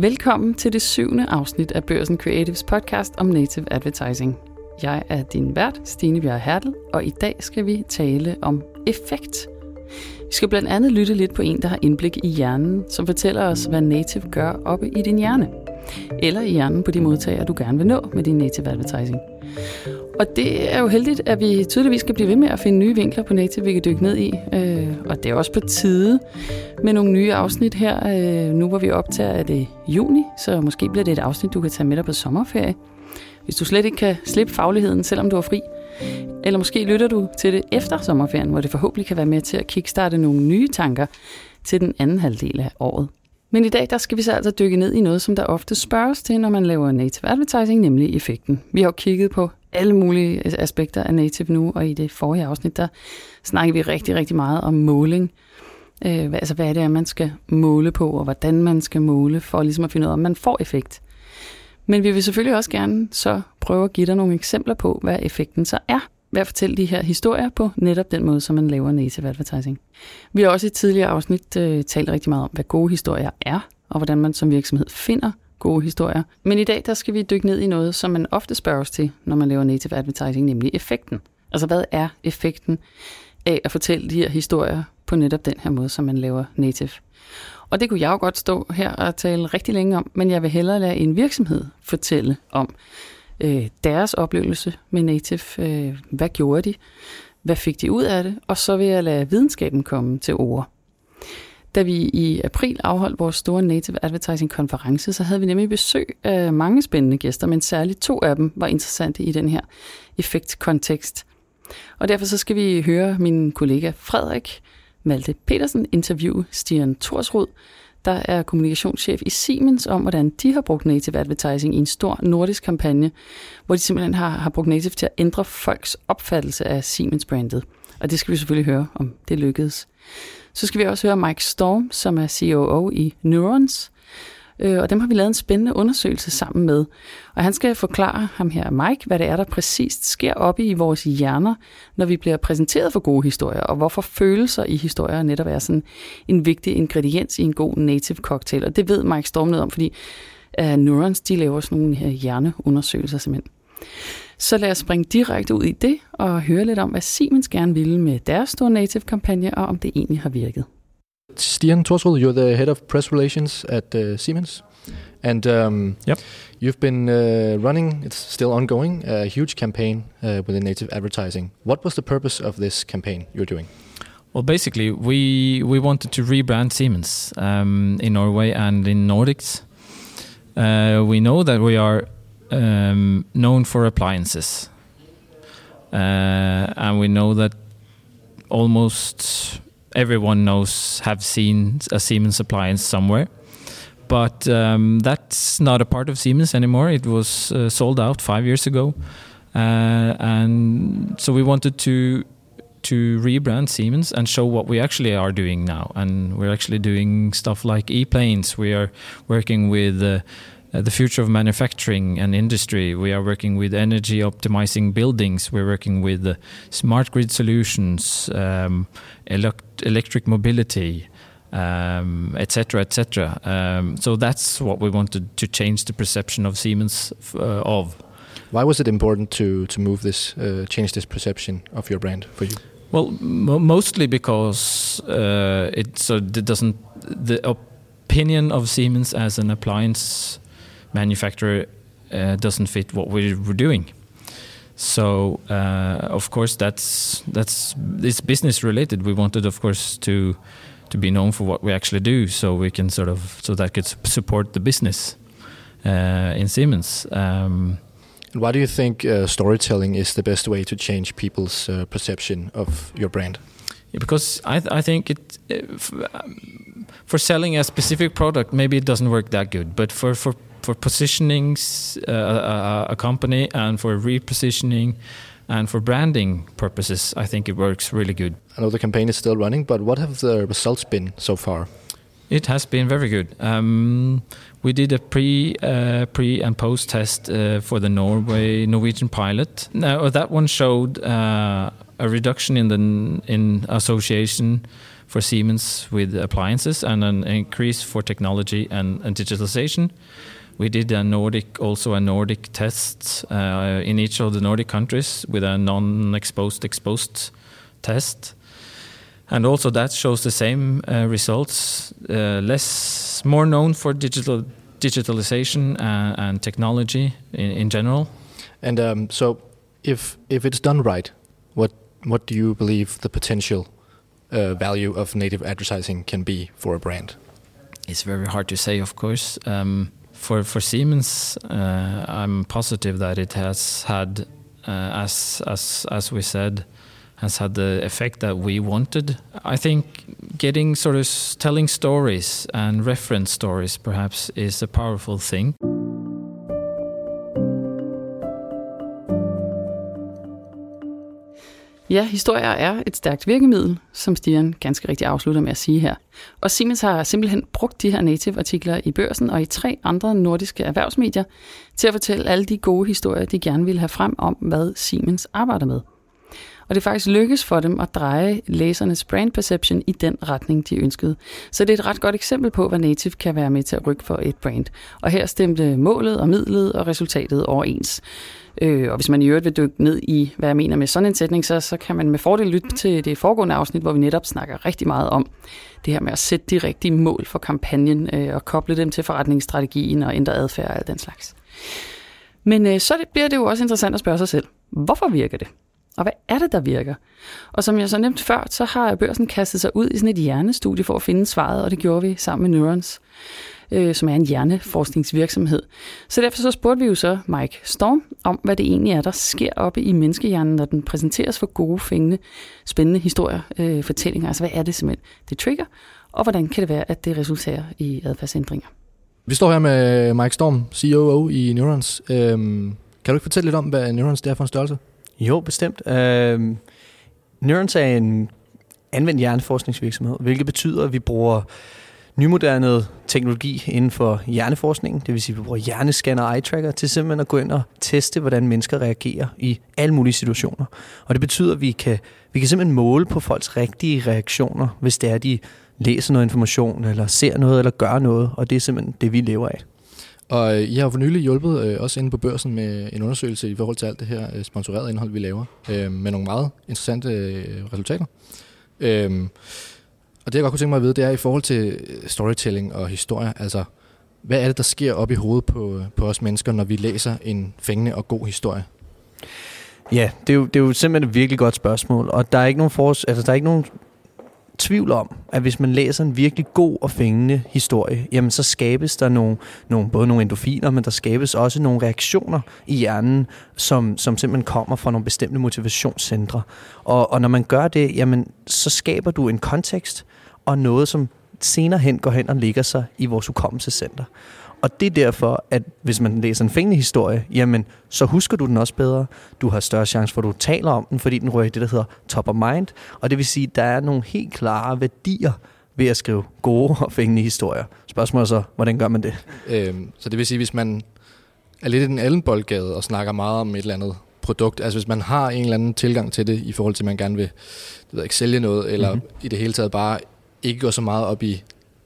Velkommen til det syvende afsnit af Børsen Creatives podcast om native advertising. Jeg er din vært, Stine Bjerg Hertel, og i dag skal vi tale om effekt. Vi skal blandt andet lytte lidt på en, der har indblik i hjernen, som fortæller os, hvad native gør oppe i din hjerne. Eller i hjernen på de modtagere, du gerne vil nå med din native advertising. Og det er jo heldigt, at vi tydeligvis skal blive ved med at finde nye vinkler på native, vi kan dykke ned i. Øh, og det er også på tide med nogle nye afsnit her. Øh, nu hvor vi optager, er det juni, så måske bliver det et afsnit, du kan tage med dig på sommerferie. Hvis du slet ikke kan slippe fagligheden, selvom du er fri. Eller måske lytter du til det efter sommerferien, hvor det forhåbentlig kan være med til at kickstarte nogle nye tanker til den anden halvdel af året. Men i dag der skal vi så altså dykke ned i noget, som der ofte spørges til, når man laver native advertising, nemlig effekten. Vi har jo kigget på alle mulige aspekter af native nu, og i det forrige afsnit, der snakkede vi rigtig, rigtig meget om måling. Øh, altså hvad er det, man skal måle på, og hvordan man skal måle, for ligesom at finde ud af, om man får effekt. Men vi vil selvfølgelig også gerne så prøve at give dig nogle eksempler på, hvad effekten så er med at fortælle de her historier på netop den måde, som man laver native advertising. Vi har også i et tidligere afsnit øh, talt rigtig meget om, hvad gode historier er, og hvordan man som virksomhed finder gode historier. Men i dag der skal vi dykke ned i noget, som man ofte spørger os til, når man laver native advertising, nemlig effekten. Altså hvad er effekten af at fortælle de her historier på netop den her måde, som man laver native? Og det kunne jeg jo godt stå her og tale rigtig længe om, men jeg vil hellere lade en virksomhed fortælle om øh, deres oplevelse med native. Øh, hvad gjorde de? Hvad fik de ud af det? Og så vil jeg lade videnskaben komme til ord. Da vi i april afholdt vores store Native Advertising konference, så havde vi nemlig besøg af mange spændende gæster, men særligt to af dem var interessante i den her effektkontekst. Og derfor så skal vi høre min kollega Frederik Malte Petersen interviewe Stian Torsrud, der er kommunikationschef i Siemens, om hvordan de har brugt native advertising i en stor nordisk kampagne, hvor de simpelthen har, har brugt native til at ændre folks opfattelse af Siemens-brandet. Og det skal vi selvfølgelig høre, om det lykkedes. Så skal vi også høre Mike Storm, som er COO i Neurons, øh, og dem har vi lavet en spændende undersøgelse sammen med. Og han skal forklare ham her, Mike, hvad det er, der præcist sker oppe i vores hjerner, når vi bliver præsenteret for gode historier, og hvorfor følelser i historier netop er sådan en vigtig ingrediens i en god native cocktail. Og det ved Mike Storm noget om, fordi uh, Neurons, de laver sådan nogle her hjerneundersøgelser simpelthen. Så lad os springe direkte ud i det og høre lidt om, hvad Siemens gerne ville med deres store native-kampagne, og om det egentlig har virket. Stian Torsrud, you're the head of press relations at uh, Siemens. And um, yep. you've been uh, running, it's still ongoing, a huge campaign uh, within native advertising. What was the purpose of this campaign you're doing? Well, basically, we we wanted to rebrand Siemens um, in Norway and in Nordics. Uh, we know that we are um, known for appliances, uh, and we know that almost everyone knows have seen a Siemens appliance somewhere. But um, that's not a part of Siemens anymore. It was uh, sold out five years ago, uh, and so we wanted to to rebrand Siemens and show what we actually are doing now. And we're actually doing stuff like e-planes. We are working with uh, uh, the future of manufacturing and industry. We are working with energy optimizing buildings. We're working with uh, smart grid solutions, um, elect- electric mobility, um, etc., etc. Um, so that's what we wanted to change the perception of Siemens uh, of. Why was it important to to move this, uh, change this perception of your brand for you? Well, mo- mostly because uh, it so it doesn't the opinion of Siemens as an appliance manufacturer uh, doesn't fit what we were doing. So uh, of course that's that's it's business related. We wanted, of course, to to be known for what we actually do, so we can sort of so that could support the business uh, in Siemens. Um, and why do you think uh, storytelling is the best way to change people's uh, perception of your brand? Yeah, because I, th- I think it um, for selling a specific product, maybe it doesn't work that good. But for for for positioning uh, a, a, company and for repositioning and for branding purposes, I think it works really good. I know the campaign is still running, but what have the results been so far? it has been very good. Um, we did a pre uh, pre and post test uh, for the Norway Norwegian pilot. Now that one showed uh, a reduction in the in association for Siemens with appliances and an increase for technology and, and digitalization. We did a Nordic, also a Nordic test uh, in each of the Nordic countries with a non-exposed exposed test, and also that shows the same uh, results. Uh, less, more known for digital digitalization and, and technology in, in, general. And um, so, if if it's done right, what what do you believe the potential uh, value of native advertising can be for a brand? It's very hard to say, of course. Um, for for Siemens, uh, I'm positive that it has had, uh, as as as we said, has had the effect that we wanted. I think getting sort of telling stories and reference stories perhaps is a powerful thing. Ja, historier er et stærkt virkemiddel, som Stian ganske rigtig afslutter med at sige her. Og Siemens har simpelthen brugt de her native-artikler i børsen og i tre andre nordiske erhvervsmedier til at fortælle alle de gode historier, de gerne vil have frem om, hvad Siemens arbejder med. Og det faktisk lykkes for dem at dreje læsernes brand perception i den retning, de ønskede. Så det er et ret godt eksempel på, hvad native kan være med til at rykke for et brand. Og her stemte målet og midlet og resultatet overens. Øh, og hvis man i øvrigt vil dykke ned i, hvad jeg mener med sådan en sætning, så, så kan man med fordel lytte til det foregående afsnit, hvor vi netop snakker rigtig meget om det her med at sætte de rigtige mål for kampagnen øh, og koble dem til forretningsstrategien og ændre adfærd og alt den slags. Men øh, så bliver det jo også interessant at spørge sig selv, hvorfor virker det? Og hvad er det, der virker? Og som jeg så nemt før, så har børsen kastet sig ud i sådan et hjernestudie for at finde svaret, og det gjorde vi sammen med Neurons, øh, som er en hjerneforskningsvirksomhed. Så derfor så spurgte vi jo så Mike Storm om, hvad det egentlig er, der sker oppe i menneskehjernen, når den præsenteres for gode, fængende, spændende historier, øh, fortællinger. Altså hvad er det simpelthen, det trigger, og hvordan kan det være, at det resulterer i adfærdsændringer? Vi står her med Mike Storm, CEO i Neurons. Øhm, kan du ikke fortælle lidt om, hvad Neurons er for en størrelse? Jo, bestemt. Øh, Neurons er en anvendt hjerneforskningsvirksomhed, hvilket betyder, at vi bruger nymoderne teknologi inden for hjerneforskning, det vil sige, at vi bruger hjernescanner og eye tracker til simpelthen at gå ind og teste, hvordan mennesker reagerer i alle mulige situationer. Og det betyder, at vi kan, vi kan simpelthen måle på folks rigtige reaktioner, hvis det er, at de læser noget information, eller ser noget, eller gør noget, og det er simpelthen det, vi lever af. Og øh, I har for nylig hjulpet øh, også inde på børsen med en undersøgelse i forhold til alt det her øh, sponsorerede indhold, vi laver, øh, med nogle meget interessante øh, resultater. Øh, og det jeg godt kunne tænke mig at vide, det er i forhold til øh, storytelling og historie, altså hvad er det, der sker op i hovedet på, øh, på os mennesker, når vi læser en fængende og god historie? Ja, det er, jo, det er jo simpelthen et virkelig godt spørgsmål, og der er ikke nogen, for, altså, der er ikke nogen tvivl om, at hvis man læser en virkelig god og fængende historie, jamen så skabes der nogle, nogle, både nogle endorfiner, men der skabes også nogle reaktioner i hjernen, som, som simpelthen kommer fra nogle bestemte motivationscentre. Og, og når man gør det, jamen så skaber du en kontekst og noget, som senere hen går hen og ligger sig i vores hukommelsescenter. Og det er derfor, at hvis man læser en fængende historie, jamen, så husker du den også bedre. Du har større chance for, at du taler om den, fordi den rører i det, der hedder top of mind. Og det vil sige, at der er nogle helt klare værdier ved at skrive gode og fængende historier. Spørgsmålet er så, hvordan gør man det? Øhm, så det vil sige, hvis man er lidt i den anden boldgade og snakker meget om et eller andet produkt, altså hvis man har en eller anden tilgang til det, i forhold til, at man gerne vil det ved ikke, sælge noget, eller mm-hmm. i det hele taget bare ikke gå så meget op i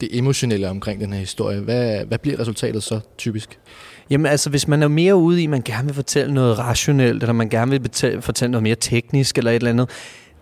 det emotionelle omkring den her historie. Hvad, hvad bliver resultatet så typisk? Jamen altså, hvis man er mere ude i, at man gerne vil fortælle noget rationelt, eller man gerne vil betale, fortælle noget mere teknisk, eller et eller andet,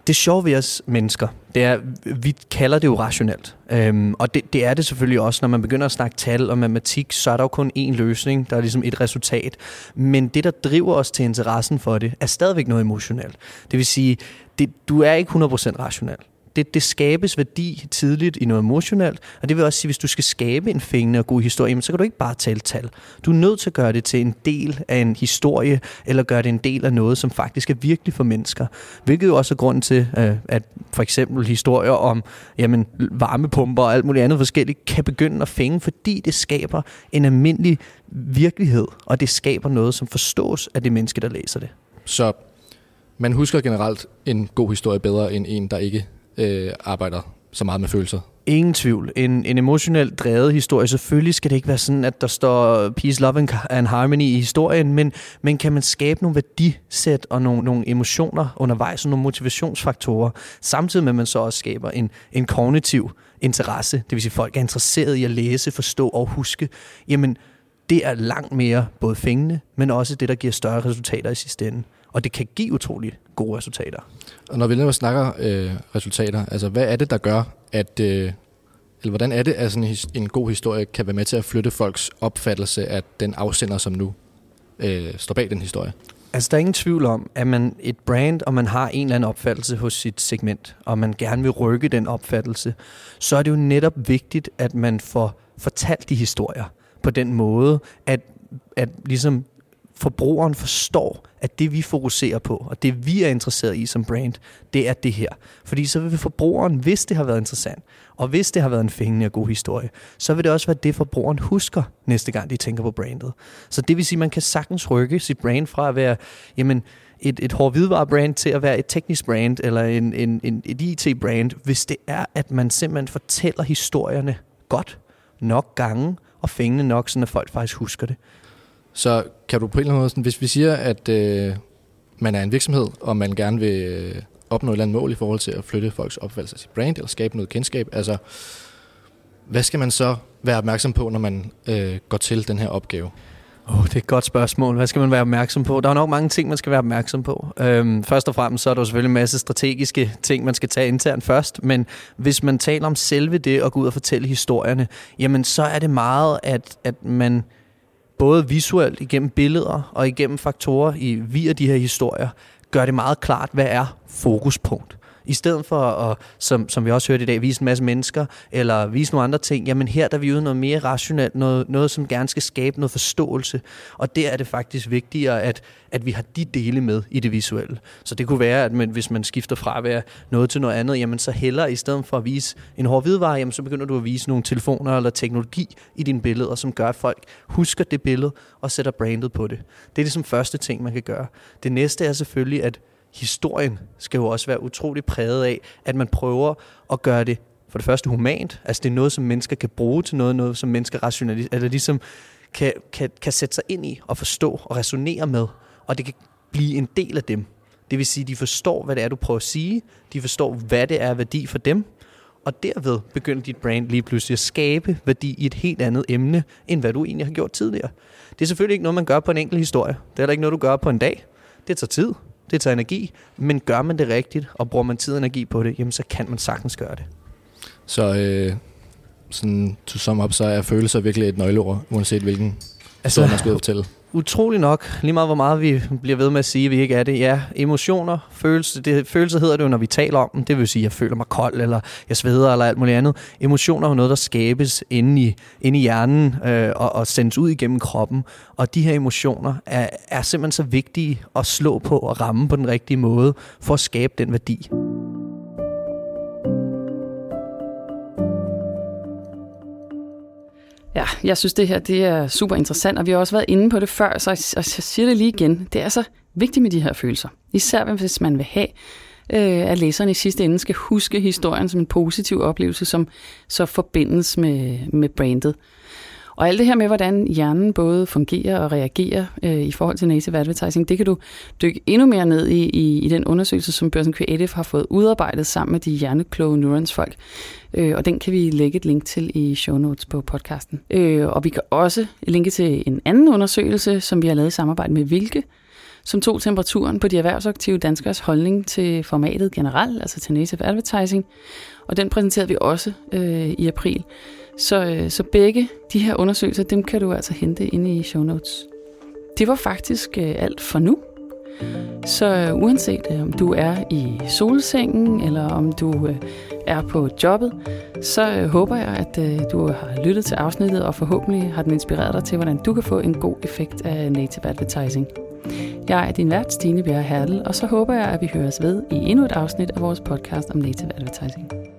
det sjove ved os mennesker, det er, vi kalder det jo rationelt. Øhm, og det, det er det selvfølgelig også, når man begynder at snakke tal og matematik, så er der jo kun én løsning, der er ligesom et resultat. Men det, der driver os til interessen for det, er stadigvæk noget emotionelt. Det vil sige, det, du er ikke 100% rationel det, det skabes værdi tidligt i noget emotionelt, og det vil også sige, hvis du skal skabe en fængende og god historie, så kan du ikke bare tale tal. Du er nødt til at gøre det til en del af en historie, eller gøre det en del af noget, som faktisk er virkelig for mennesker. Hvilket jo også er grund til, øh, at for eksempel historier om jamen, varmepumper og alt muligt andet forskelligt, kan begynde at fænge, fordi det skaber en almindelig virkelighed, og det skaber noget, som forstås af det menneske, der læser det. Så man husker generelt en god historie bedre end en, der ikke øh, arbejder så meget med følelser. Ingen tvivl. En, en emotionelt drevet historie. Selvfølgelig skal det ikke være sådan, at der står peace, love and, harmony i historien, men, men kan man skabe nogle værdisæt og nogle, nogle emotioner undervejs, og nogle motivationsfaktorer, samtidig med, at man så også skaber en, en kognitiv interesse, det vil sige, at folk er interesseret i at læse, forstå og huske, jamen det er langt mere både fængende, men også det, der giver større resultater i sidste ende. Og det kan give utrolig gode resultater. Og når vi nu snakker øh, resultater, altså hvad er det, der gør, at... Øh, eller hvordan er det, at sådan en, en god historie kan være med til at flytte folks opfattelse af den afsender, som nu øh, står bag den historie? Altså, der er ingen tvivl om, at man et brand, og man har en eller anden opfattelse hos sit segment, og man gerne vil rykke den opfattelse, så er det jo netop vigtigt, at man får fortalt de historier på den måde, at, at ligesom forbrugeren forstår, at det vi fokuserer på, og det vi er interesseret i som brand, det er det her. Fordi så vil forbrugeren, hvis det har været interessant, og hvis det har været en fængende og god historie, så vil det også være det, forbrugeren husker næste gang, de tænker på brandet. Så det vil sige, at man kan sagtens rykke sit brand fra at være, jamen, et, et hård brand til at være et teknisk brand eller en, en, en, et IT-brand, hvis det er, at man simpelthen fortæller historierne godt nok gange og fængende nok, så at folk faktisk husker det. Så kan du på en eller anden måde, sådan, hvis vi siger, at øh, man er en virksomhed, og man gerne vil øh, opnå et eller andet mål i forhold til at flytte folks opfattelse af sit brand, eller skabe noget kendskab, altså hvad skal man så være opmærksom på, når man øh, går til den her opgave? Oh, det er et godt spørgsmål. Hvad skal man være opmærksom på? Der er nok mange ting, man skal være opmærksom på. Øhm, først og fremmest så er der selvfølgelig en masse strategiske ting, man skal tage internt først. Men hvis man taler om selve det og gå ud og fortælle historierne, jamen så er det meget, at, at man både visuelt igennem billeder og igennem faktorer i via de her historier, gør det meget klart, hvad er fokuspunkt. I stedet for at, som, som vi også hørte i dag, vise en masse mennesker, eller vise nogle andre ting, jamen her der er vi ude noget mere rationelt, noget, noget som gerne skal skabe noget forståelse. Og der er det faktisk vigtigere, at, at vi har de dele med i det visuelle. Så det kunne være, at man, hvis man skifter fra at være noget til noget andet, jamen så heller i stedet for at vise en hård hvidvare, jamen så begynder du at vise nogle telefoner eller teknologi i dine billeder, som gør, at folk husker det billede og sætter brandet på det. Det er ligesom første ting, man kan gøre. Det næste er selvfølgelig, at historien skal jo også være utrolig præget af, at man prøver at gøre det for det første humant, altså det er noget, som mennesker kan bruge til noget, noget som mennesker rationalis- eller ligesom kan, kan, kan sætte sig ind i og forstå og resonere med, og det kan blive en del af dem. Det vil sige, de forstår, hvad det er, du prøver at sige, de forstår, hvad det er værdi for dem, og derved begynder dit brand lige pludselig at skabe værdi i et helt andet emne, end hvad du egentlig har gjort tidligere. Det er selvfølgelig ikke noget, man gør på en enkelt historie. Det er heller ikke noget, du gør på en dag. Det tager tid det tager energi, men gør man det rigtigt, og bruger man tid og energi på det, jamen så kan man sagtens gøre det. Så øh, sådan, to sum up, så er følelser virkelig et nøgleord, uanset hvilken altså, man skal fortælle utrolig nok, lige meget hvor meget vi bliver ved med at sige, at vi ikke er det. Ja, emotioner, følelser, det, følelser hedder det jo, når vi taler om dem. Det vil sige, at jeg føler mig kold, eller jeg sveder, eller alt muligt andet. Emotioner er jo noget, der skabes inde i, inde i hjernen øh, og, og sendes ud igennem kroppen. Og de her emotioner er, er simpelthen så vigtige at slå på og ramme på den rigtige måde, for at skabe den værdi. Ja, jeg synes, det her det er super interessant, og vi har også været inde på det før, så jeg, jeg siger det lige igen. Det er så vigtigt med de her følelser. Især hvis man vil have, øh, at læserne i sidste ende skal huske historien som en positiv oplevelse, som så forbindes med, med brandet. Og alt det her med, hvordan hjernen både fungerer og reagerer øh, i forhold til native advertising, det kan du dykke endnu mere ned i, i, i den undersøgelse, som Børsen Creative har fået udarbejdet sammen med de hjernekloge neurons folk. Øh, og den kan vi lægge et link til i show notes på podcasten. Øh, og vi kan også linke til en anden undersøgelse, som vi har lavet i samarbejde med Vilke, som tog temperaturen på de erhvervsaktive danskers holdning til formatet generelt, altså til native advertising. Og den præsenterede vi også øh, i april. Så, øh, så begge de her undersøgelser, dem kan du altså hente inde i show notes. Det var faktisk øh, alt for nu. Så øh, uanset øh, om du er i solsengen, eller om du øh, er på jobbet, så øh, håber jeg, at øh, du har lyttet til afsnittet, og forhåbentlig har den inspireret dig til, hvordan du kan få en god effekt af native advertising. Jeg er din vært, Stine Bjerre Hertel, og så håber jeg, at vi høres ved i endnu et afsnit af vores podcast om native advertising.